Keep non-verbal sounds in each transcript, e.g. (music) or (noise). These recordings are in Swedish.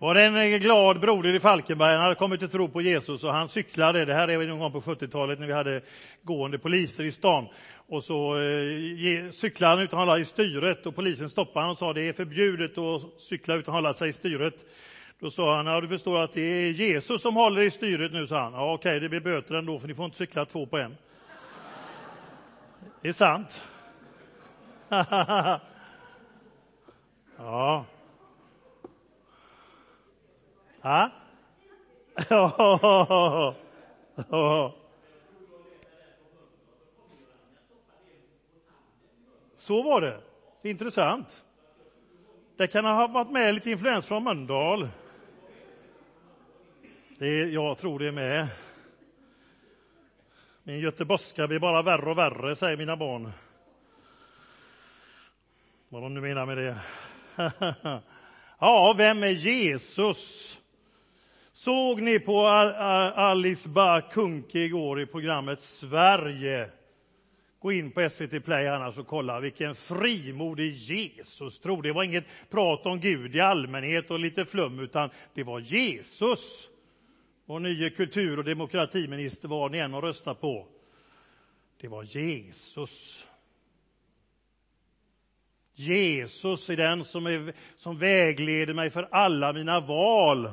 var det en glad broder i Falkenberg, han hade kommit till tro på Jesus och han cyklade, det här är någon gång på 70-talet när vi hade gående poliser i stan. Och så eh, cyklade han utan att hålla i styret och polisen stoppade honom och sa det är förbjudet att cykla utan att hålla sig i styret. Då sa han, ja du förstår att det är Jesus som håller i styret nu, sa han. Ja okej, det blir böter ändå för ni får inte cykla två på en. Det är sant. (laughs) ja. Ja. (laughs) Så var det. Intressant. Det kan ha varit med lite influens från Mölndal. Det, jag tror det med. Min göteborgska blir bara värre och värre, säger mina barn. Vad de nu menar med det. (laughs) ja, vem är Jesus? Såg ni på Alice Bah Kuhnke igår i programmet Sverige? Gå in på SVT Play annars och kolla vilken frimodig Jesus tro. Det var inget prat om Gud i allmänhet och lite flum, utan det var Jesus. Vår nye kultur och demokratiminister var ni än att rösta på. Det var Jesus. Jesus är den som, är, som vägleder mig för alla mina val.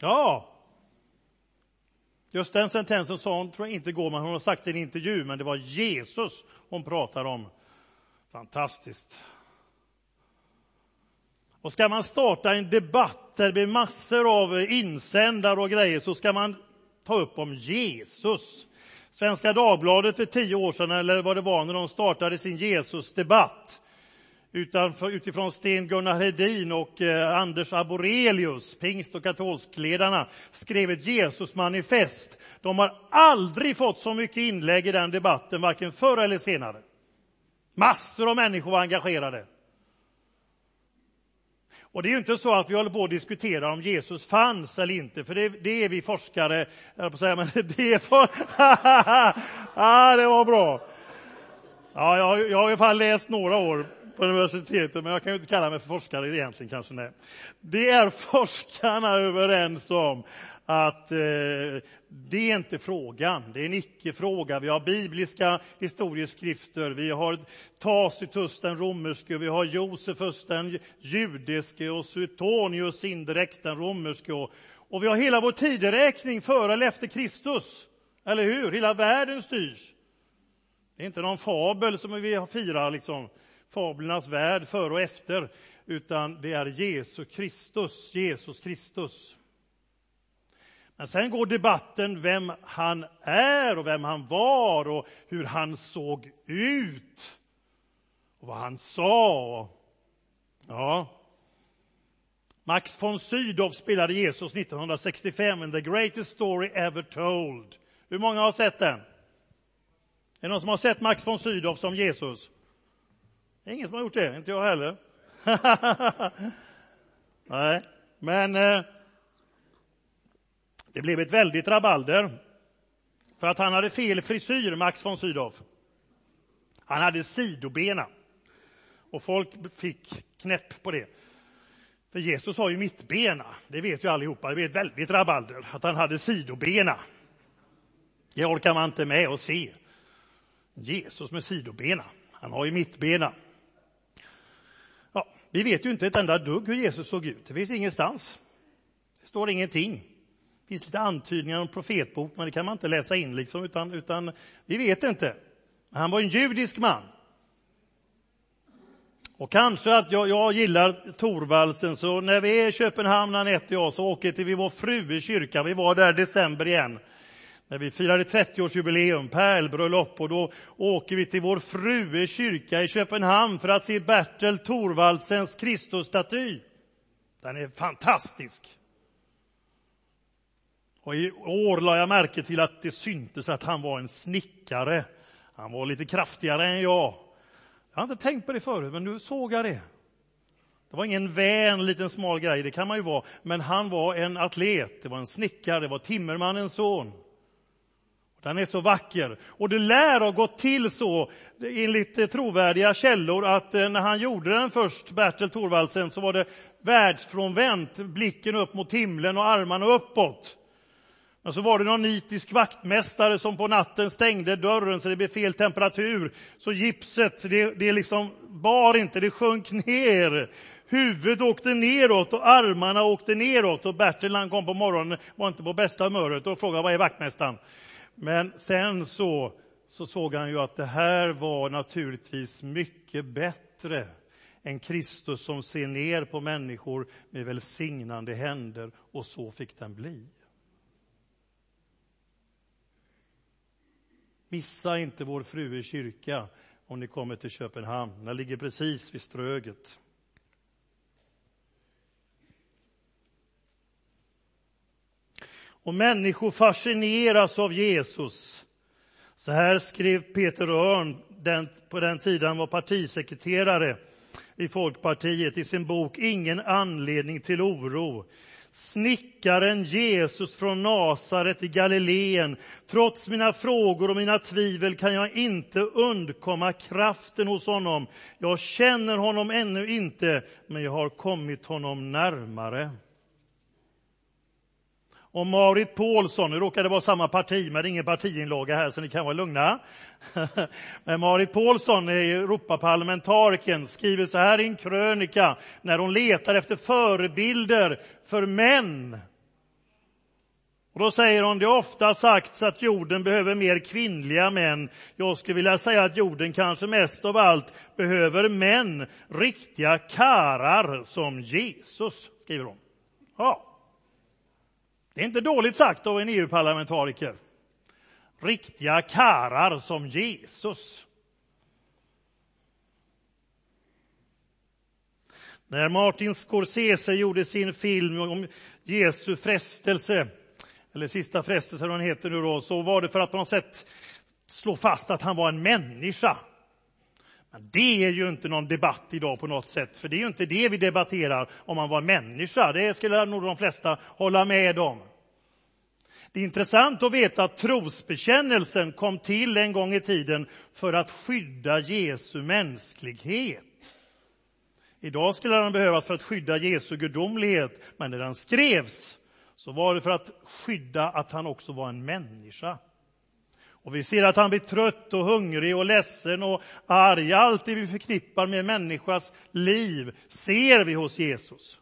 Ja. Just den sentensen sa hon, tror jag inte går, men hon har sagt i en intervju, men det var Jesus hon pratar om. Fantastiskt. Och ska man starta en debatt där det blir massor av insändare och grejer så ska man ta upp om Jesus. Svenska Dagbladet för tio år sedan, eller vad det var, när de startade sin Jesusdebatt utanför, utifrån Sten-Gunnar Hedin och eh, Anders Aborelius, pingst och katolskledarna, skrev ett Jesusmanifest. De har aldrig fått så mycket inlägg i den debatten, varken förr eller senare. Massor av människor var engagerade. Och det är ju inte så att vi håller på att diskutera om Jesus fanns eller inte, för det, det är vi forskare, jag på säga, (laughs) men det är for... ah, (laughs) det var bra. Ja, jag, jag har i alla fall läst några år på universitetet, men jag kan ju inte kalla mig för forskare egentligen kanske. Nej. Det är (laughs) forskarna överens om att eh, det är inte frågan, det är en icke-fråga. Vi har bibliska historieskrifter, vi har Tacitus den romerske, vi har Josefus den judiske och Suetonius indirekt den romerske. Och, och vi har hela vår tideräkning före eller efter Kristus. Eller hur? Hela världen styrs. Det är inte någon fabel som vi firar, liksom, fablernas värld före och efter, utan det är Jesus Kristus, Jesus Kristus. Men sen går debatten vem han är och vem han var och hur han såg ut och vad han sa. Ja. Max von Sydow spelade Jesus 1965 in The Greatest Story Ever Told. Hur många har sett den? Är det någon som har sett Max von Sydow som Jesus? Det är ingen som har gjort det, inte jag heller. (laughs) Nej, men eh, det blev ett väldigt rabalder. För att han hade fel frisyr, Max von Sydow. Han hade sidobena. Och folk fick knäpp på det. För Jesus har ju mittbena, det vet ju allihopa. Det blev ett väldigt rabalder att han hade sidobena. Det orkar man inte med att se. Jesus med sidobena, han har ju mittbena. Vi vet ju inte ett enda dugg hur Jesus såg ut. Det finns ingenstans. Det står ingenting. Det finns lite antydningar om profetbok, men det kan man inte läsa in, liksom, utan, utan vi vet inte. Han var en judisk man. Och kanske att jag, jag gillar Torvaldsen, så när vi är i Köpenhamn, Anette och jag, så åker till vår fru i kyrkan. Vi var där i december igen. När vi firade 30-årsjubileum, pärlbröllop, och då åker vi till vår fru i kyrka i Köpenhamn för att se Bertel Thorvaldsens Kristusstaty. Den är fantastisk. Och i år la jag märke till att det syntes att han var en snickare. Han var lite kraftigare än jag. Jag har inte tänkt på det förut, men nu såg jag det. Det var ingen vän, liten smal grej, det kan man ju vara, men han var en atlet, det var en snickare, det var timmermannens son. Den är så vacker. Och det lär ha gått till så, enligt eh, trovärdiga källor, att eh, när han gjorde den först, Bertel Thorvaldsen, så var det världsfrånvänt, blicken upp mot himlen och armarna uppåt. Men så var det någon nitisk vaktmästare som på natten stängde dörren så det blev fel temperatur. Så gipset, det, det liksom bar inte, det sjönk ner. Huvudet åkte neråt och armarna åkte neråt. Och Bertil när han kom på morgonen var inte på bästa humöret och frågade vad är vaktmästaren? Men sen så, så såg han ju att det här var naturligtvis mycket bättre än Kristus som ser ner på människor med välsignande händer och så fick den bli. Missa inte Vår Frue kyrka om ni kommer till Köpenhamn. Den ligger precis vid Ströget. Och människor fascineras av Jesus. Så här skrev Peter Örn, den, på den tiden var partisekreterare i Folkpartiet, i sin bok Ingen anledning till oro. Snickaren Jesus från Nasaret i Galileen. Trots mina frågor och mina tvivel kan jag inte undkomma kraften hos honom. Jag känner honom ännu inte, men jag har kommit honom närmare. Och Marit Paulsson, nu råkar det vara samma parti, men det är ingen partiinlaga här så ni kan vara lugna. (laughs) men Marit Paulsson, Europaparlamentarikern, skriver så här i en krönika när hon letar efter förebilder för män. Och då säger hon, det har ofta sagts att jorden behöver mer kvinnliga män. Jag skulle vilja säga att jorden kanske mest av allt behöver män, riktiga karar som Jesus, skriver hon. Ja. Det är inte dåligt sagt av en EU-parlamentariker. Riktiga karar som Jesus. När Martin Scorsese gjorde sin film om Jesu frestelse, eller sista frestelse den heter nu då, så var det för att på något sätt slå fast att han var en människa. Men det är ju inte någon debatt idag på något sätt, för det är ju inte det vi debatterar om man var människa. Det skulle nog de flesta hålla med om. Det är intressant att veta att trosbekännelsen kom till en gång i tiden för att skydda Jesu mänsklighet. Idag skulle den behövas för att skydda Jesu gudomlighet, men när den skrevs så var det för att skydda att han också var en människa. Och vi ser att han blir trött och hungrig och ledsen och arg. Allt det vi förknippar med människas liv ser vi hos Jesus.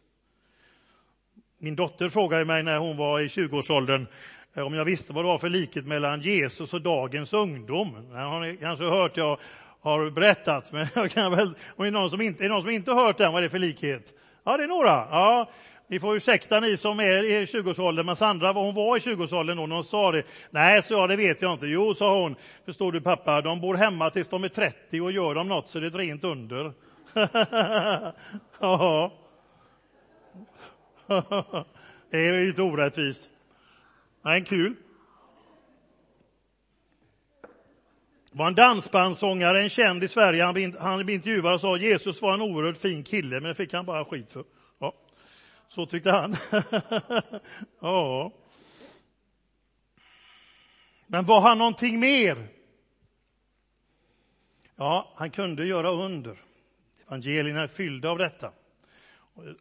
Min dotter frågade mig när hon var i 20-årsåldern eh, om jag visste vad det var för likhet mellan Jesus och dagens ungdom. Det har ni kanske hört jag har berättat, men (laughs) jag kan väl, om det är någon som inte, är någon som inte hört den, vad är det för likhet? Ja, det är några. Ja, ni får ursäkta ni som är i 20-årsåldern, men Sandra, hon var i 20-årsåldern då när hon sa det. Nej, så jag, det vet jag inte. Jo, sa hon, förstår du pappa, de bor hemma tills de är 30 och gör de något så det är ett rent under. (laughs) ja. (laughs) det är ju inte orättvist. Nej, kul. Det var en dansbandssångare, en känd i Sverige, han blev, intervjuad och sa Jesus var en oerhört fin kille, men det fick han bara skit för. Så tyckte han. (laughs) ja. Men var han någonting mer? Ja, han kunde göra under. Evangelierna är fyllda av detta.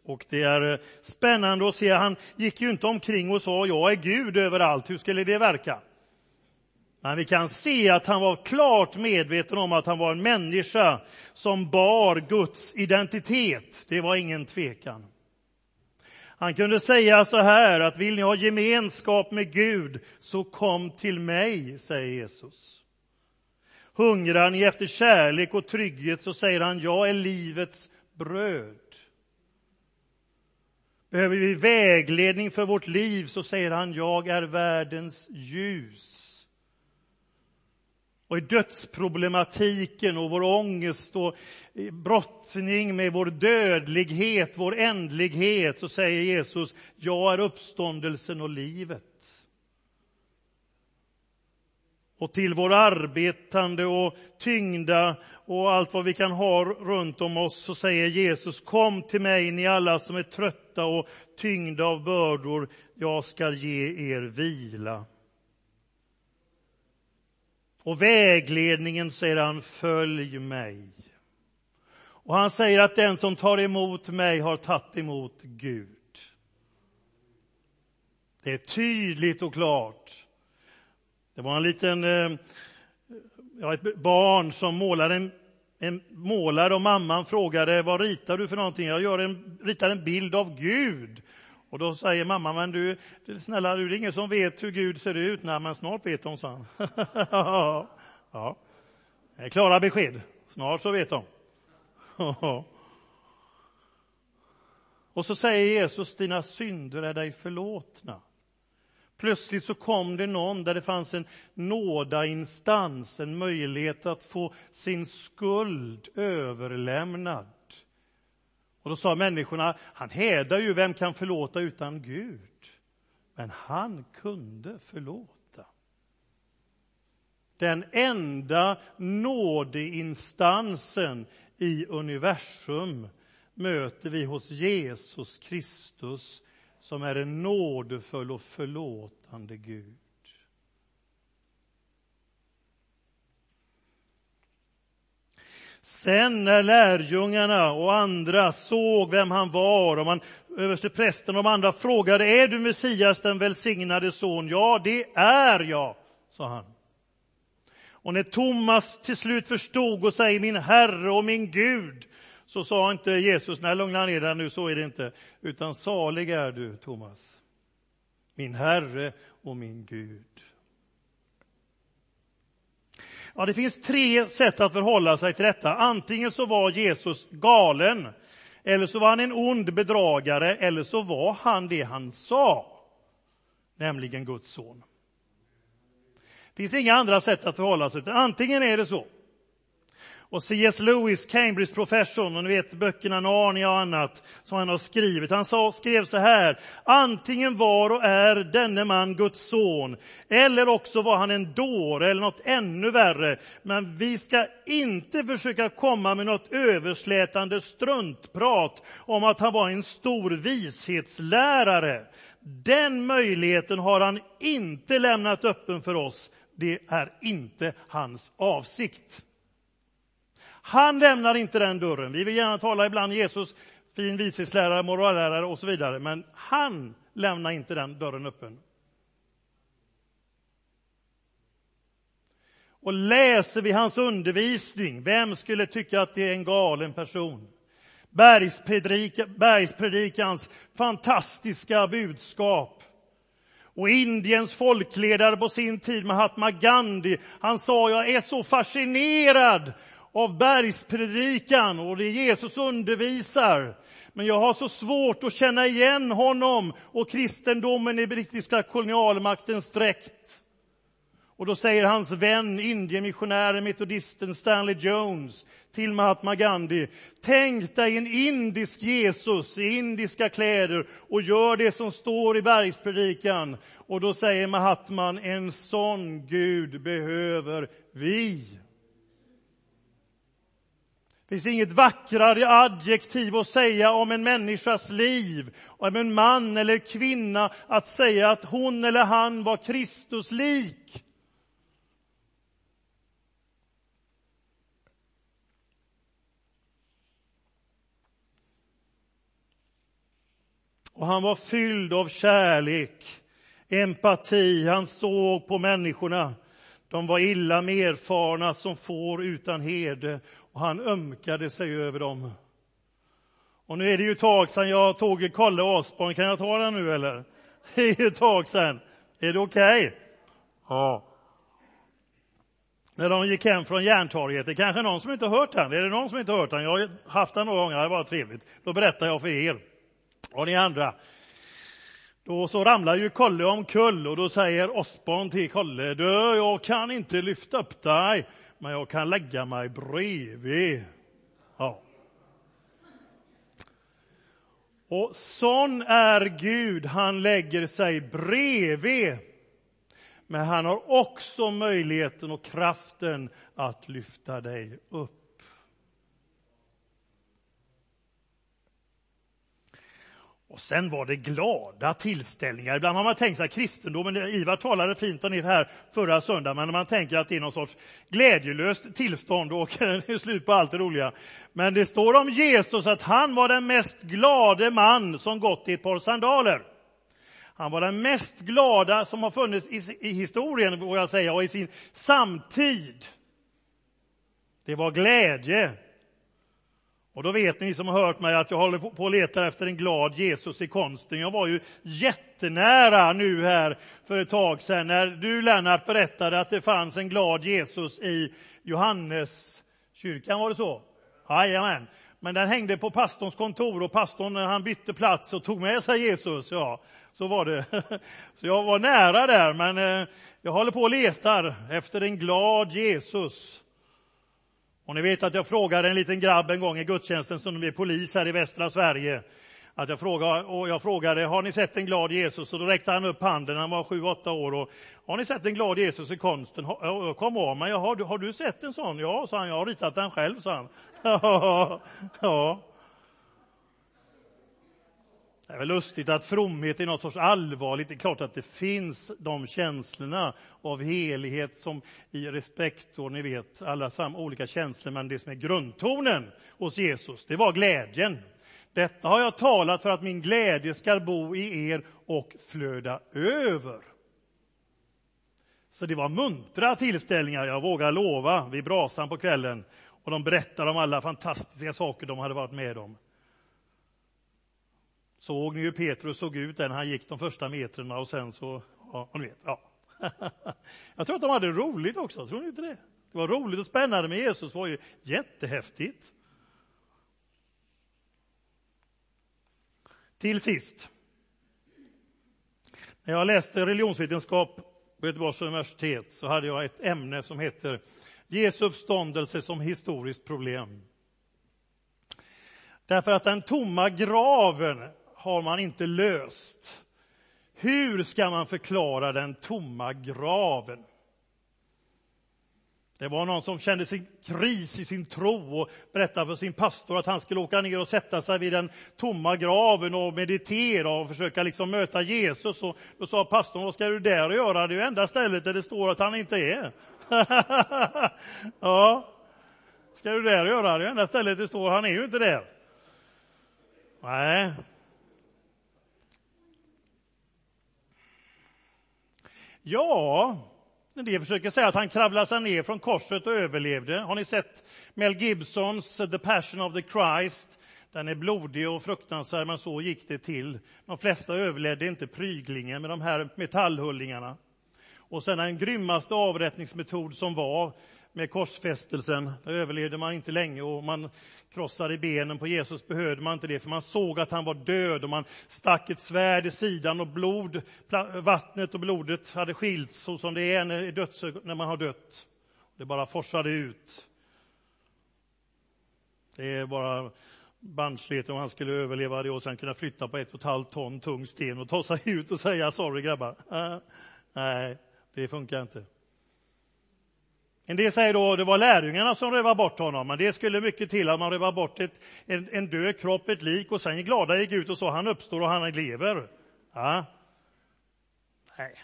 Och det är eh, spännande att se. Han gick ju inte omkring och sa jag är Gud överallt. Hur skulle det verka? Men vi kan se att han var klart medveten om att han var en människa som bar Guds identitet. Det var ingen tvekan. Han kunde säga så här att vill ni ha gemenskap med Gud så kom till mig, säger Jesus. Hungrar ni efter kärlek och trygghet så säger han jag är livets bröd. Behöver vi vägledning för vårt liv så säger han, jag är världens ljus. Och i dödsproblematiken och vår ångest och brottning med vår dödlighet, vår ändlighet, så säger Jesus, jag är uppståndelsen och livet och till vår arbetande och tyngda och allt vad vi kan ha runt om oss så säger Jesus kom till mig ni alla som är trötta och tyngda av bördor jag ska ge er vila. Och vägledningen, säger han, följ mig. Och han säger att den som tar emot mig har tagit emot Gud. Det är tydligt och klart. Det var en liten, eh, ja, ett barn som målade en, en målare och mamman frågade vad ritar du för någonting? Jag gör en, ritar en bild av Gud. Och då säger mamma, men du, snälla du, det är ingen som vet hur Gud ser ut. Nej, men snart vet de, sa han. (laughs) ja, det eh, är klara besked. Snart så vet de. (laughs) Och så säger Jesus, dina synder är dig förlåtna. Plötsligt så kom det någon där det fanns en nådainstans, en möjlighet att få sin skuld överlämnad. Och då sa människorna, han hädar ju, vem kan förlåta utan Gud? Men han kunde förlåta. Den enda nådeinstansen i universum möter vi hos Jesus Kristus som är en nådefull och förlåtande Gud. Sen när lärjungarna och andra såg vem han var och man översteprästen och de andra frågade, är du Messias, den välsignade son? Ja, det är jag, sa han. Och när Thomas till slut förstod och säger min Herre och min Gud, så sa inte Jesus, nej lugna ner dig nu, så är det inte, utan salig är du, Thomas, min Herre och min Gud. Ja, det finns tre sätt att förhålla sig till detta. Antingen så var Jesus galen, eller så var han en ond bedragare, eller så var han det han sa, nämligen Guds son. Det finns inga andra sätt att förhålla sig till Antingen är det så och C.S. Lewis, Cambridge-professorn, och ni vet böckerna Narnia och annat som han har skrivit. Han sa, skrev så här, antingen var och är denne man Guds son, eller också var han en dåre eller något ännu värre. Men vi ska inte försöka komma med något överslätande struntprat om att han var en stor vishetslärare. Den möjligheten har han inte lämnat öppen för oss. Det är inte hans avsikt. Han lämnar inte den dörren. Vi vill gärna tala ibland Jesus, fin vishetslärare, morallärare och så vidare, men han lämnar inte den dörren öppen. Och läser vi hans undervisning, vem skulle tycka att det är en galen person? Bergspredikan, bergspredikans fantastiska budskap. Och Indiens folkledare på sin tid, Mahatma Gandhi, han sa, jag är så fascinerad av bergspredikan och det Jesus undervisar. Men jag har så svårt att känna igen honom och kristendomen i brittiska kolonialmaktens dräkt. Och då säger hans vän, Indiemissionären, metodisten Stanley Jones till Mahatma Gandhi, tänk dig en indisk Jesus i indiska kläder och gör det som står i bergspredikan. Och då säger Mahatman, en sån Gud behöver vi. Det finns inget vackrare adjektiv att säga om en människas liv, om en man eller kvinna, att säga att hon eller han var Kristus lik. Och han var fylld av kärlek, empati, han såg på människorna. De var illa medfarna som får utan herde och han ömkade sig över dem. Och nu är det ju ett tag sedan jag tog Kalle Asborn. Kan jag ta den nu eller? (laughs) Det är ju ett tag sedan. Är det okej? Okay? Ja. När de gick hem från Järntorget. Det är kanske någon som inte har hört den. Är det någon som inte har hört den? Jag har haft den några gånger. Det var trevligt. Då berättar jag för er. Och ni andra. Då så ramlar ju Kalle omkull och då säger Osborn till Kalle, du, jag kan inte lyfta upp dig men jag kan lägga mig bredvid. Ja. Och sån är Gud, han lägger sig bredvid. Men han har också möjligheten och kraften att lyfta dig upp. Och sen var det glada tillställningar. Ibland har man tänkt att kristendomen, Ivar talade fint om det här förra söndagen, men man tänker att det är någon sorts glädjelöst tillstånd och (laughs) det är slut på allt det roliga. Men det står om Jesus att han var den mest glade man som gått i ett par sandaler. Han var den mest glada som har funnits i, i historien, får jag säga, och i sin samtid. Det var glädje. Och då vet ni som har hört mig att jag håller på att leta efter en glad Jesus i konsten. Jag var ju jättenära nu här för ett tag sedan när du Lennart berättade att det fanns en glad Jesus i Johanneskyrkan, var det så? Jajamän. Men den hängde på pastorns kontor och pastorn när han bytte plats och tog med sig Jesus. Ja, så var det. (laughs) Så jag var nära där, men eh, jag håller på och letar efter en glad Jesus. Och ni vet att jag frågade en liten grabb en gång i gudstjänsten som är polis här i västra Sverige. Att jag, frågade, och jag frågade, har ni sett en glad Jesus? Och då räckte han upp handen, han var sju, åtta år. Och, har ni sett en glad Jesus i konsten? Jag kom av mig, har, har du sett en sån? Ja, sa han, jag har ritat den själv, sa han. (laughs) ja. Det är väl lustigt att fromhet är något sorts allvarligt. Det är klart att det finns de känslorna av helighet som i respekt och ni vet alla sam olika känslor. Men det som är grundtonen hos Jesus, det var glädjen. Detta har jag talat för att min glädje ska bo i er och flöda över. Så det var muntra tillställningar, jag vågar lova, vid brasan på kvällen. Och de berättade om alla fantastiska saker de hade varit med om. Såg ni hur Petrus såg ut när han gick de första metrarna och sen så, ja, ni vet, ja. (laughs) Jag tror att de hade roligt också, tror ni inte det? Det var roligt och spännande med Jesus, det var ju jättehäftigt. Till sist. När jag läste religionsvetenskap på Göteborgs universitet så hade jag ett ämne som heter Jesu uppståndelse som historiskt problem. Därför att den tomma graven har man inte löst. Hur ska man förklara den tomma graven? Det var någon som kände sin kris i sin tro och berättade för sin pastor att han skulle åka ner och sätta sig vid den tomma graven och meditera och försöka liksom möta Jesus. Och då sa pastorn, vad ska du där göra? Det är ju enda stället där det står att han inte är. (laughs) ja, ska du där göra? Det är ju enda stället det står, han är ju inte där. Nej, Ja, en del försöker säga att han kravlade sig ner från korset och överlevde. Har ni sett Mel Gibsons The Passion of the Christ? Den är blodig och fruktansvärd, men så gick det till. De flesta överlevde inte pryglingen med de här metallhullingarna. Och sen den grymmaste avrättningsmetod som var med korsfästelsen. Där överlevde man inte länge och man krossade benen på Jesus behövde man inte det, för man såg att han var död och man stack ett svärd i sidan och blod, vattnet och blodet hade skilts så som det är när, döds, när man har dött. Det bara forsade ut. Det är bara barnsligt om han skulle överleva det och sen kunna flytta på ett och ett halvt ton tung sten och ta sig ut och säga sorry grabbar. (laughs) Nej, det funkar inte. En del säger då att det var lärjungarna som rövade bort honom, men det skulle mycket till att man rövar bort ett, en, en död kropp, ett lik, och sen glada gick ut och sa han uppstår och han lever. Ja. Nej.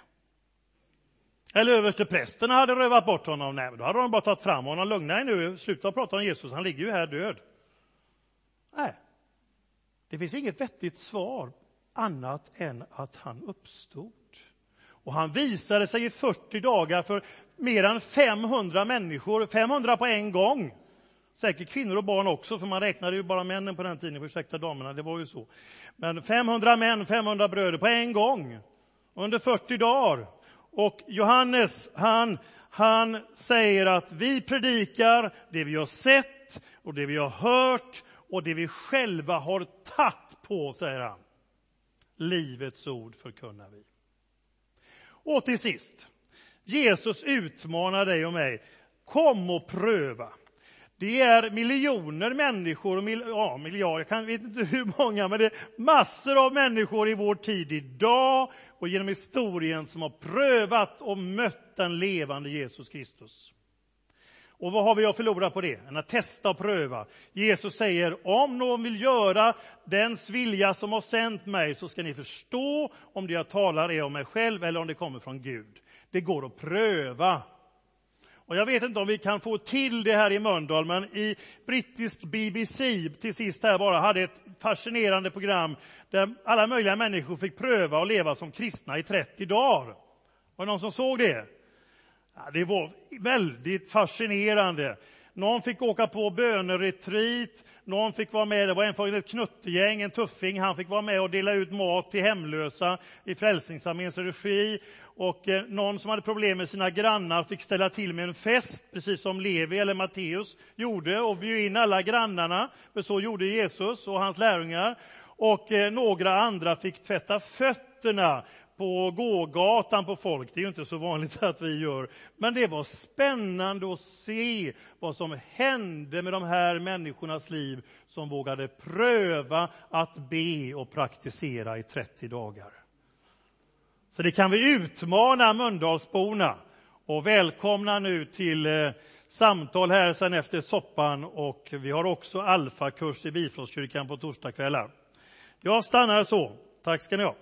Eller översteprästerna hade rövat bort honom. Nej, då hade de bara tagit fram honom. Lugna er nu, sluta prata om Jesus, han ligger ju här död. Nej, det finns inget vettigt svar annat än att han uppstod. Och han visade sig i 40 dagar för mer än 500 människor, 500 på en gång. Säkert kvinnor och barn också, för man räknade ju bara männen på den tiden, ursäkta damerna, det var ju så. Men 500 män, 500 bröder på en gång, under 40 dagar. Och Johannes, han, han säger att vi predikar det vi har sett och det vi har hört och det vi själva har tagit på, säger han. Livets ord förkunnar vi. Och till sist, Jesus utmanar dig och mig. Kom och pröva. Det är miljoner människor, mil, ja, miljarder, jag vet inte hur många, men det är massor av människor i vår tid idag och genom historien som har prövat och mött den levande Jesus Kristus. Och vad har vi att förlora på det? Än att testa och pröva. Jesus säger, om någon vill göra dens vilja som har sänt mig, så ska ni förstå om det jag talar är om mig själv eller om det kommer från Gud. Det går att pröva. Och jag vet inte om vi kan få till det här i Mölndal, men i brittiskt BBC, till sist här bara, hade ett fascinerande program där alla möjliga människor fick pröva att leva som kristna i 30 dagar. Var det någon som såg det? Ja, det var väldigt fascinerande. Någon fick åka på böneretreat, någon fick vara med, det var en från ett knuttegäng, en tuffing, han fick vara med och dela ut mat till hemlösa i Frälsningsarméns regi. Och eh, någon som hade problem med sina grannar fick ställa till med en fest, precis som Levi eller Matteus gjorde, och bjöd in alla grannarna, för så gjorde Jesus och hans lärjungar. Och eh, några andra fick tvätta fötterna på gågatan på folk. Det är ju inte så vanligt att vi gör. Men det var spännande att se vad som hände med de här människornas liv som vågade pröva att be och praktisera i 30 dagar. Så det kan vi utmana Mölndalsborna och välkomna nu till eh, samtal här sen efter soppan och vi har också alfakurs i Bifrostkyrkan på torsdagskvällar. Jag stannar så. Tack ska ni ha.